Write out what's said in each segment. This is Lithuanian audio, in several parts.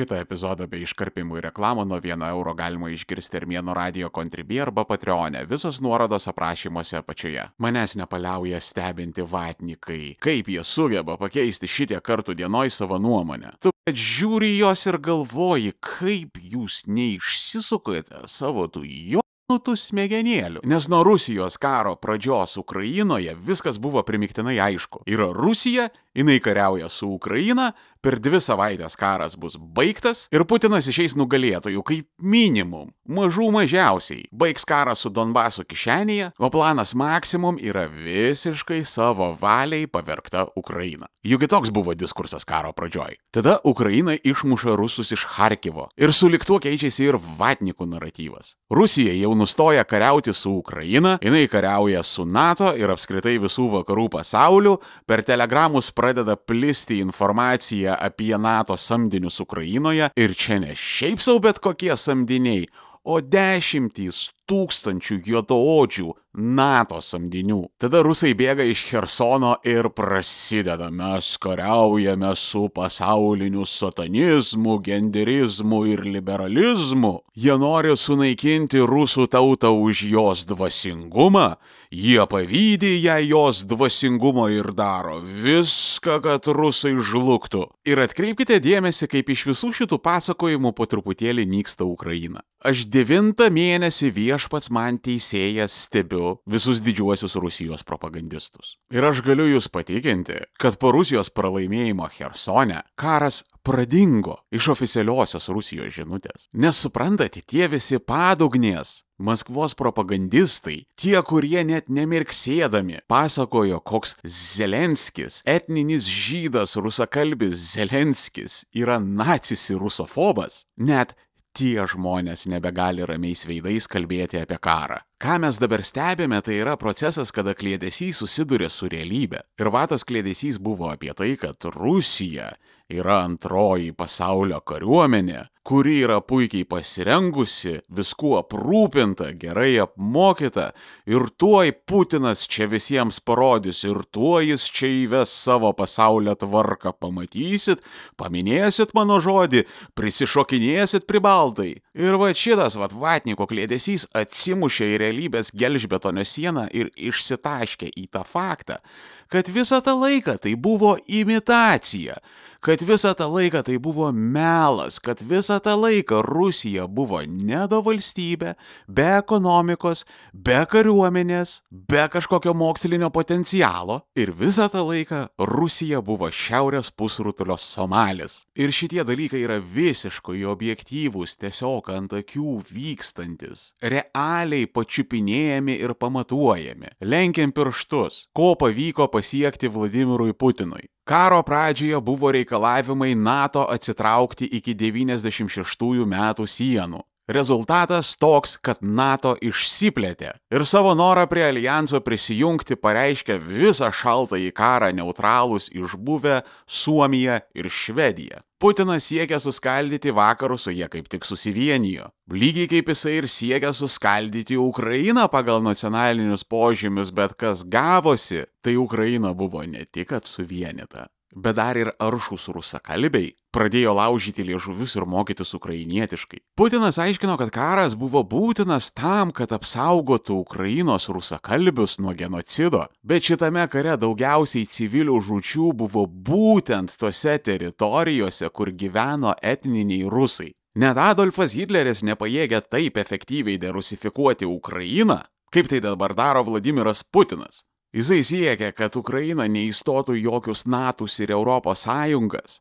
Šitą epizodą bei iškarpimų ir reklamų nuo 1 euro galima išgirsti Armėno radio kontribį arba Patreonė. Visos nuorodos aprašymuose apačioje. Manęs nepaliauja stebinti vatnikai. Kaip jie sugeba pakeisti šitie kartų dienoj savo nuomonę. Tu žiūri jos ir galvoji, kaip jūs neišsisukate savo tų jo tų smegenėlių. Nes nuo Rusijos karo pradžios Ukrainoje viskas buvo primiktinai aišku. Yra Rusija, jinai kariauja su Ukraina, per dvi savaitės karas bus baigtas ir Putinas išeis nugalėtojų kaip minimum, mažų mažiausiai. Baigs karą su Donbaso kišenėje, o planas maksimum yra visiškai savo valiai pavergta Ukraina. Juk toks buvo diskursas karo pradžioj. Tada Ukraina išmuša rusus iš Harkivo ir su liktuo keičiasi ir vatnikų naratyvas. Rusija jau nustoja kariauti su Ukraina, jinai kariauja su NATO ir apskritai visų vakarų pasauliu, per telegramus pradeda plisti informacija apie NATO samdinius Ukrainoje ir čia ne šiaip savo bet kokie samdiniai, o dešimtys tūkstančių juodaodžių NATO samdinių. Tada rusai bėga iš Hersono ir prasideda, mes kariaujame su pasauliniu satanizmu, genderizmu ir liberalizmu. Jie nori sunaikinti rusų tautą už jos dvasingumą, jie pavydė ją jos dvasingumo ir daro viską, kad rusai žlugtų. Ir atkreipkite dėmesį, kaip iš visų šitų pasakojimų po truputėlį nyksta Ukraina. Aš devintą mėnesį viešpats man teisėjas stebiu visus didžiuosius Rusijos propagandistus. Ir aš galiu jūs patikinti, kad po Rusijos pralaimėjimo Hersone karas pradingo iš oficialiosios Rusijos žinutės. Nes suprantate, tie visi padugnės, Maskvos propagandistai, tie, kurie net nemirksėdami pasakojo, koks Zelenskis, etninis žydas, rusakalbis Zelenskis yra nacis ir rusofobas, net tie žmonės nebegali ramiais veidais kalbėti apie karą. Ką mes dabar stebime, tai yra procesas, kada klėdesys susiduria su realybė. Ir vatas klėdesys buvo apie tai, kad Rusija yra antroji pasaulio kariuomenė, kuri yra puikiai pasirengusi, viskuo aprūpinta, gerai apmokyta ir tuoj Putinas čia visiems parodys ir tuoj jis čia įves savo pasaulio tvarką, pamatysit, paminėsit mano žodį, prisišokinėsit pribaldai. Ir va šitas vat vatniko klėdesys atsimušė į realybės gelžbetonio sieną ir išsitaškė į tą faktą, kad visą tą laiką tai buvo imitacija, kad visą tą laiką tai buvo melas, kad visą tą laiką Rusija buvo nedo valstybė, be ekonomikos, be kariuomenės, be kažkokio mokslinio potencialo ir visą tą laiką Rusija buvo šiaurės pusrutulio Somalis. Ir šitie dalykai yra visiškai objektyvūs, tiesiog ant akių vykstantis, realiai pačiupinėjami ir pamatuojami, lenkiam pirštus, ko pavyko pasiekti Vladimirui Putinui. Karo pradžioje buvo reikalavimai NATO atsitraukti iki 96 metų sienų. Rezultatas toks, kad NATO išsiplėtė ir savo norą prie alijanso prisijungti pareiškė visą šaltąjį karą neutralus išbuvę Suomija ir Švedija. Putinas siekia suskaldyti vakarus, o jie kaip tik susivienijo. Lygiai kaip jisai ir siekia suskaldyti Ukrainą pagal nacionalinius požymius, bet kas gavosi, tai Ukraina buvo ne tik kad suvienita, bet dar ir aršus rusakalbiai pradėjo laužyti liežuvius ir mokytis ukrainietiškai. Putinas aiškino, kad karas buvo būtinas tam, kad apsaugotų Ukrainos rusakalbius nuo genocido, bet šitame kare daugiausiai civilių žučių buvo būtent tose teritorijose, kur gyveno etniniai rusai. Net Adolfas Hitleris nepajėgė taip efektyviai derusifikuoti Ukrainą, kaip tai dabar daro Vladimiras Putinas. Jisai siekia, kad Ukraina neįstotų jokius natus ir Europos Sąjungas.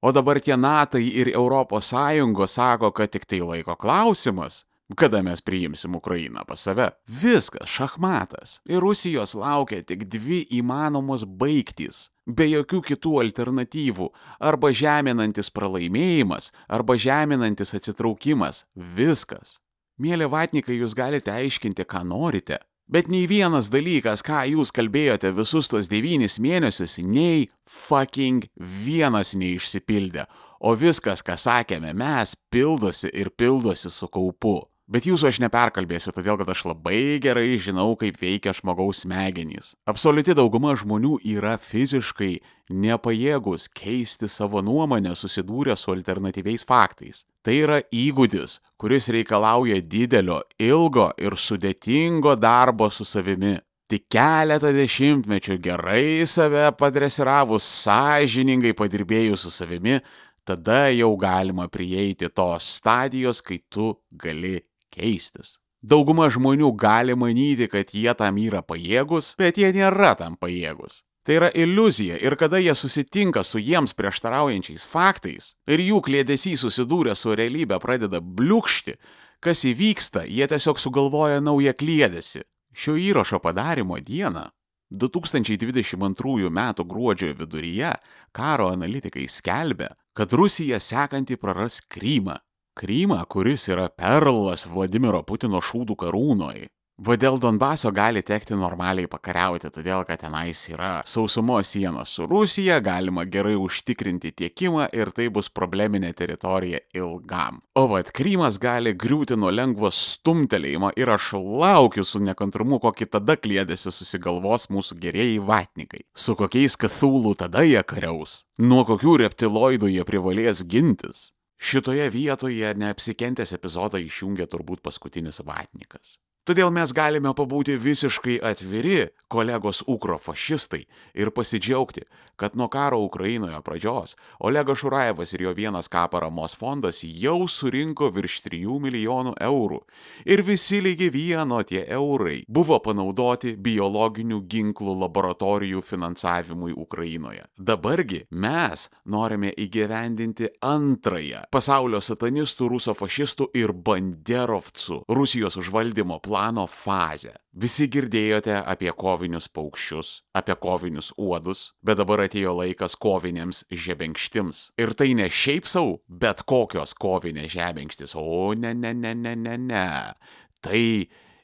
O dabar tie natai ir Europos Sąjungos sako, kad tik tai laiko klausimas, kada mes priimsim Ukrainą pas save. Viskas šachmatas. Ir Rusijos laukia tik dvi įmanomos baigtys. Be jokių kitų alternatyvų. Arba žeminantis pralaimėjimas, arba žeminantis atsitraukimas. Viskas. Mėly vatnikai, jūs galite aiškinti, ką norite. Bet nei vienas dalykas, ką jūs kalbėjote visus tuos devynis mėnesius, nei fucking vienas neišsipildė. O viskas, ką sakėme mes, pildosi ir pildosi su kaupu. Bet jūsų aš neperkalbėsiu, todėl kad aš labai gerai žinau, kaip veikia žmogaus smegenys. Absoliuti dauguma žmonių yra fiziškai nepajėgus keisti savo nuomonę susidūrę su alternatyviais faktais. Tai yra įgūdis, kuris reikalauja didelio, ilgo ir sudėtingo darbo su savimi. Tik keletą dešimtmečių gerai save padresiravus, sąžiningai padirbėjus su savimi, tada jau galima prieiti tos stadijos, kai tu gali keistis. Dauguma žmonių gali manyti, kad jie tam yra pajėgus, bet jie nėra tam pajėgus. Tai yra iliuzija ir kada jie susitinka su jiems prieštaraujančiais faktais ir jų klėdesys susidūrę su realybė pradeda bliūkšti, kas įvyksta, jie tiesiog sugalvoja naują klėdesį. Šio įrašo padarimo dieną 2022 m. gruodžio viduryje karo analitikai skelbia, kad Rusija sekanti praras Krymą. Krymą, kuris yra perlas Vladimiro Putino šūdų karūnoj. Va dėl Donbaso gali tekti normaliai pakariauti, todėl kad tenais yra sausumos sienos su Rusija, galima gerai užtikrinti tiekimą ir tai bus probleminė teritorija ilgam. O vad Krymas gali griūti nuo lengvo stumtelėjimo ir aš laukiu su nekantrumu, kokį tada klėdėsi susigalvos mūsų gerieji vatnikai. Su kokiais kathulų tada jie kariaus? Nuo kokių reptiloidų jie privalės gintis? Šitoje vietoje neapsikentęs epizodą išjungia turbūt paskutinis vatnikas. Todėl mes galime pabūti visiškai atviri, kolegos ukrofašistai, ir pasidžiaugti, kad nuo karo Ukrainoje pradžios Olegas Šurajevas ir jo vienas K paramos fondas jau surinko virš 3 milijonų eurų. Ir visi lygi vieno tie eurai buvo panaudoti biologinių ginklų laboratorijų finansavimui Ukrainoje. Dabargi mes norime įgyvendinti antrąją pasaulio satanistų, rusofašistų ir banderovcų Rusijos užvaldymo planą plano fazę. Visi girdėjote apie kovinius paukščius, apie kovinius uodus, bet dabar atėjo laikas kovinėms žebenkštims. Ir tai ne šiaip savo, bet kokios kovinės žebenkštis, o ne, ne, ne, ne, ne, ne. Tai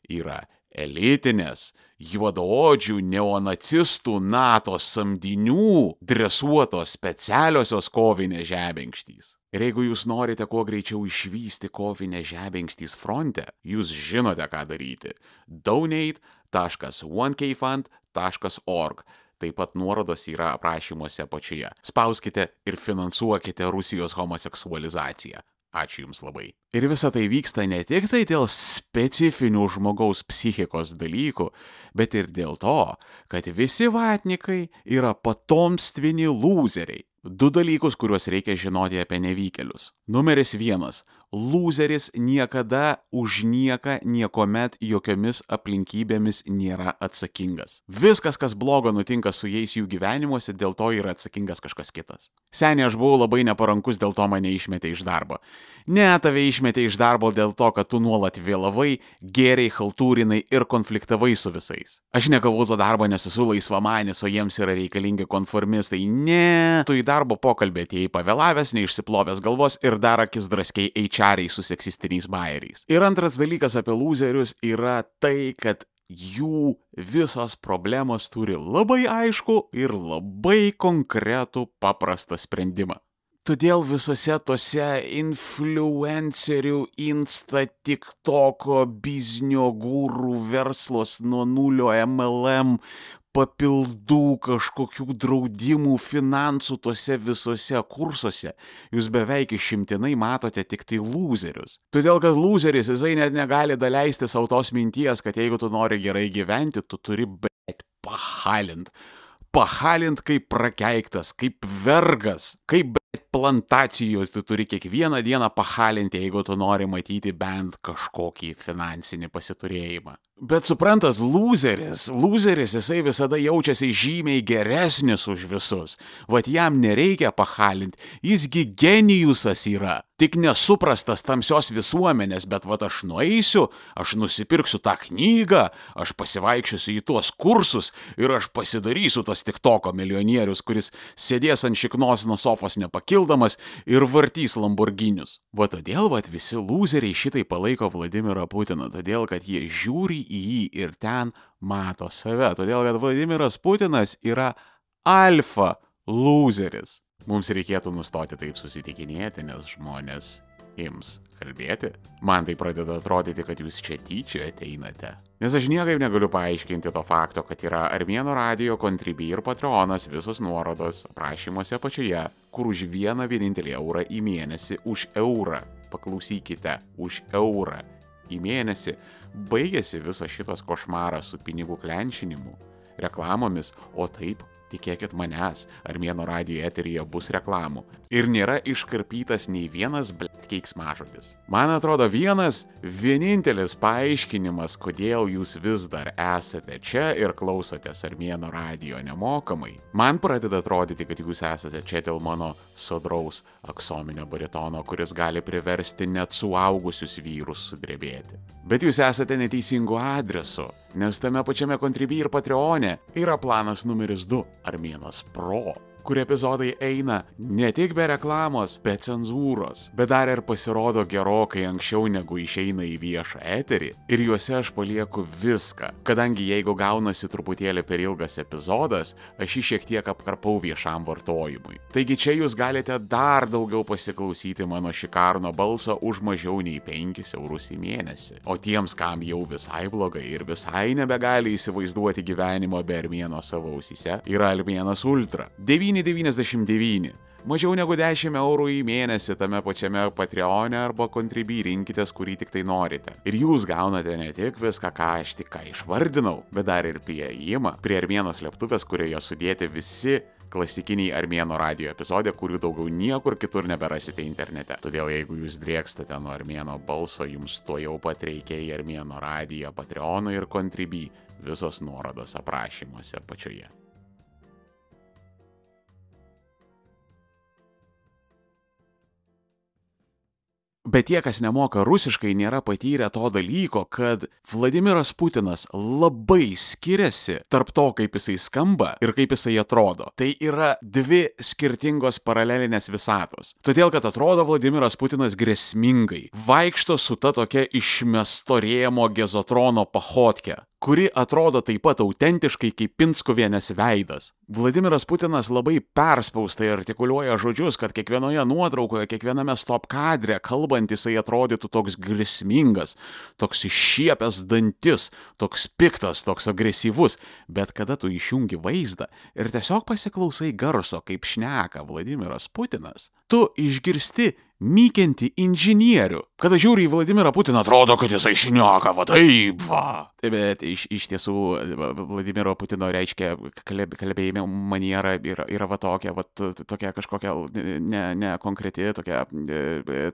yra elitinės, juodaodžių neonacistų NATO samdinių dresuotos specialiosios kovinės žebenkštys. Ir jeigu jūs norite kuo greičiau išvysti kovinę žebenkštys fronte, jūs žinote, ką daryti. donate.1kfund.org. Taip pat nuorodos yra aprašymuose apačioje. Spauskite ir finansuokite Rusijos homoseksualizaciją. Ačiū Jums labai. Ir visa tai vyksta ne tik tai dėl specifinių žmogaus psichikos dalykų, bet ir dėl to, kad visi vatnikai yra patomstvini lūzeriai. Du dalykus, kuriuos reikia žinoti apie nevykėlius. Numeris vienas Lūzeris niekada už nieką niekuomet jokiomis aplinkybėmis nėra atsakingas. Viskas, kas blogo nutinka su jais jų gyvenimuose, dėl to yra atsakingas kažkas kitas. Seniai aš buvau labai neparankus, dėl to mane išmetė iš darbo. Ne, tave išmetė iš darbo dėl to, kad tu nuolat vėlavai, geriai, haltūrinai ir konfliktavai su visais. Aš negavau to darbo, nes esu laisvamanis, o jiems yra reikalingi konformistai. Ne, tu į darbo pokalbį atėjai pavėlavęs, neišsiplovęs galvos ir dar akis draskiai eičiai čariai su seksistiniais bairiais. Ir antras dalykas apie lūzerius yra tai, kad jų visos problemos turi labai aišku ir labai konkretų paprastą sprendimą. Todėl visose tose influencerių, insta, tiktoko, biznio gūrų verslos nuo nulio MLM papildų, kažkokių draudimų, finansų tuose visose kursuose, jūs beveik išimtinai matote tik tai lūzerius. Todėl, kad lūzeris jisai net negali daleisti savo tos minties, kad jeigu tu nori gerai gyventi, tu turi bet pahalint. Pahalint kaip prakeiktas, kaip vergas, kaip plantacijos tu turi kiekvieną dieną pahalinti, jeigu tu nori matyti bent kažkokį finansinį pasiturėjimą. Bet suprantat, loseris, loseris jisai visada jaučiasi žymiai geresnis už visus. Vat jam nereikia pahalinti, jisgi genijusas yra. Tik nesuprastas tamsios visuomenės, bet vat aš nueisiu, aš nusipirksiu tą knygą, aš pasivaikščiosiu į tuos kursus ir aš pasidarysiu tas tik toko milijonierius, kuris sėdės ant šiknos nuo sofos nepakildamas ir vartys Lamborghinius. Va todėl vat visi loseriai šitai palaiko Vladimirą Putiną, todėl kad jie žiūri į jį ir ten mato save. Todėl kad Vladimiras Putinas yra alfa loseris. Mums reikėtų nustoti taip susitikinėti, nes žmonės ims kalbėti. Man tai pradeda atrodyti, kad jūs čia tyčia ateinate. Nes aš niekaip negaliu paaiškinti to fakto, kad yra Armėno radio, Contribui ir Patreonas visos nuorodos aprašymuose apačioje, kur už vieną vienintelį eurą į mėnesį už eurą, paklausykite, už eurą į mėnesį baigėsi visas šitas košmaras su pinigų klenčinimu, reklamomis, o taip Tikėkit manęs, Armėno radijo eteryje bus reklamų. Ir nėra iškarpytas nei vienas blet keiksmažodis. Man atrodo vienas vienintelis paaiškinimas, kodėl jūs vis dar esate čia ir klausotės Armėno radijo nemokamai. Man pradeda atrodyti, kad jūs esate čia dėl mano sodraus aksominio baritono, kuris gali priversti net suaugusius vyrus sudrebėti. Bet jūs esate neteisingu adresu, nes tame pačiame Contribui ir Patreone yra planas numeris 2 Armėnas Pro kur epizodai eina ne tik be reklamos, be cenzūros, bet dar ir pasirodo gerokai anksčiau negu išeina į viešą eterį. Ir juose aš palieku viską, kadangi jeigu gaunasi truputėlį per ilgas epizodas, aš jį šiek tiek apkarpau viešam vartojimui. Taigi čia jūs galite dar daugiau pasiklausyti mano šikarno balso už mažiau nei 5 eurus į mėnesį. O tiems, kam jau visai blogai ir visai nebegali įsivaizduoti gyvenimo be armėno savo ausyse, yra Almėnas Ultra. 9 9,99. Mažiau negu 10 eurų į mėnesį tame pačiame Patreone arba Contribui rinkitės, kurį tik tai norite. Ir jūs gaunate ne tik viską, ką aš tik ką išvardinau, bet dar ir prieimą prie Armėnos lėktuvės, kurioje sudėti visi klasikiniai Armėno radio epizodė, kurių daugiau niekur kitur neberasite internete. Todėl jeigu jūs drėkstate nuo Armėno balso, jums to jau pat reikia į Armėno radiją, Patreoną ir Contribui. Visos nuorodos aprašymuose apačioje. Bet tie, kas nemoka rusiškai, nėra patyrę to dalyko, kad Vladimiras Putinas labai skiriasi tarp to, kaip jisai skamba ir kaip jisai atrodo. Tai yra dvi skirtingos paralelinės visatos. Todėl, kad atrodo Vladimiras Putinas grėsmingai, vaikšto su ta tokia išmestorėjimo gezotrono pahotke kuri atrodo taip pat autentiškai kaip Pinskuvienės veidas. Vladimiras Putinas labai perspaustai artikuliuoja žodžius, kad kiekvienoje nuotraukoje, kiekviename stop kadre kalbant jisai atrodytų toks grėsmingas, toks iššiepęs dantis, toks piktas, toks agresyvus, bet kada tu išjungi vaizdą ir tiesiog pasiklausai garso, kaip šneka Vladimiras Putinas, tu išgirsti mykianti inžinierių. Kada žiūri į Vladimirą Putiną, atrodo, kad jisai šneka, va taip, va. Bet iš, iš tiesų Vladimiro Putino reiškia kalb, kalbėjimo maniera yra, yra va tokia, va tokia kažkokia ne, ne konkreti, tokia,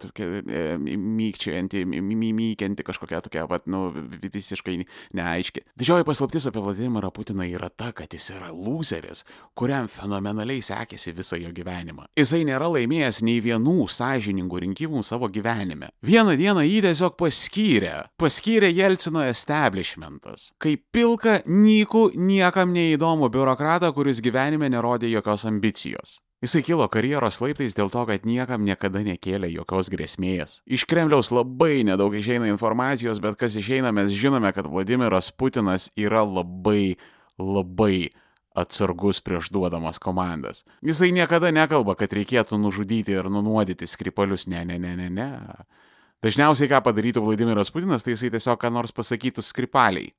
tokia mykčianti, mykianti kažkokia tokia, va, nu, visiškai neaiški. Didžioji paslaptis apie Vladimirą Putiną yra ta, kad jis yra loseris, kuriam fenomenaliai sekėsi visą jo gyvenimą. Jisai nėra laimėjęs nei vienų sąžiningų rinkimų savo gyvenime. Vieną dieną jį tiesiog paskyrė. Paskyrė Jelcino establishmentas. Kaip pilka, nykų, niekam neįdomų biurokratą, kuris gyvenime nerodė jokios ambicijos. Jisai kilo karjeros laiptais dėl to, kad niekam niekada nekėlė jokios grėsmės. Iš Kremliaus labai nedaug išeina informacijos, bet kas išeina, mes žinome, kad Vladimiras Putinas yra labai, labai atsargus prieš duodamas komandas. Jisai niekada nekalba, kad reikėtų nužudyti ir nunuodyti skripalius. Ne, ne, ne, ne, ne. Dažniausiai ką padarytų Vladimiras Putinas, tai jisai tiesiog ką nors pasakytų skripaliai.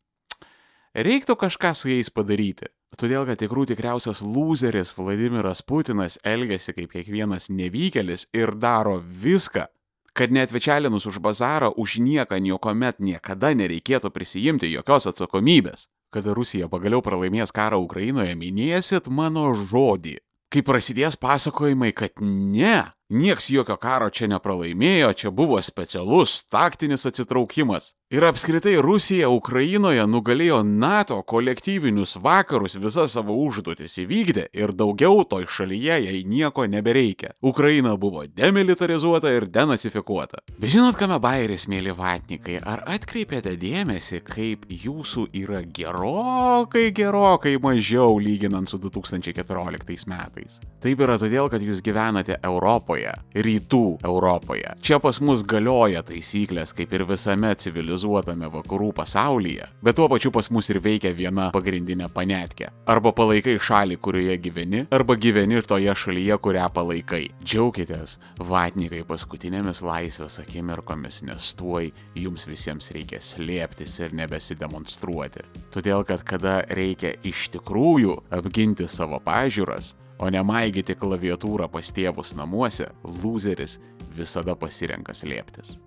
Reiktų kažką su jais padaryti. Todėl, kad tikrų tikriausias loseris Vladimiras Putinas elgesi kaip kiekvienas nevykėlis ir daro viską, kad net večelinus už bazarą už nieką niekuomet niekada nereikėtų prisijimti jokios atsakomybės kada Rusija pagaliau pralaimės karą Ukrainoje, minėsit mano žodį. Kai prasidės pasakojimai, kad ne, nieks jokio karo čia nepralaimėjo, čia buvo specialus taktinis atsitraukimas. Ir apskritai Rusija Ukrainoje nugalėjo NATO kolektyvinius vakarus, visas savo užduotis įvykdė ir daugiau toj šalyje jai nieko nebereikia. Ukraina buvo demilitarizuota ir denacifikuota. Bet žinot, kame bairis, mėly vatnikai, ar atkreipėte dėmesį, kaip jūsų yra gerokai, gerokai mažiau lyginant su 2014 metais? Taip yra todėl, kad jūs gyvenate Europoje, rytų Europoje. Čia pas mus galioja taisyklės kaip ir visame civilizuotame civilizuotame vakarų pasaulyje, bet tuo pačiu pas mus ir veikia viena pagrindinė panetkė. Arba palaikai šalį, kurioje gyveni, arba gyveni ir toje šalyje, kurią palaikai. Džiaukitės, vatnikai, paskutinėmis laisvės akimirkomis, nes tuoj jums visiems reikia slėptis ir nebesidemonstruoti. Todėl, kad kada reikia iš tikrųjų apginti savo pažiūras, o ne maigyti klaviatūrą pas tėvus namuose, loseris visada pasirenka slėptis.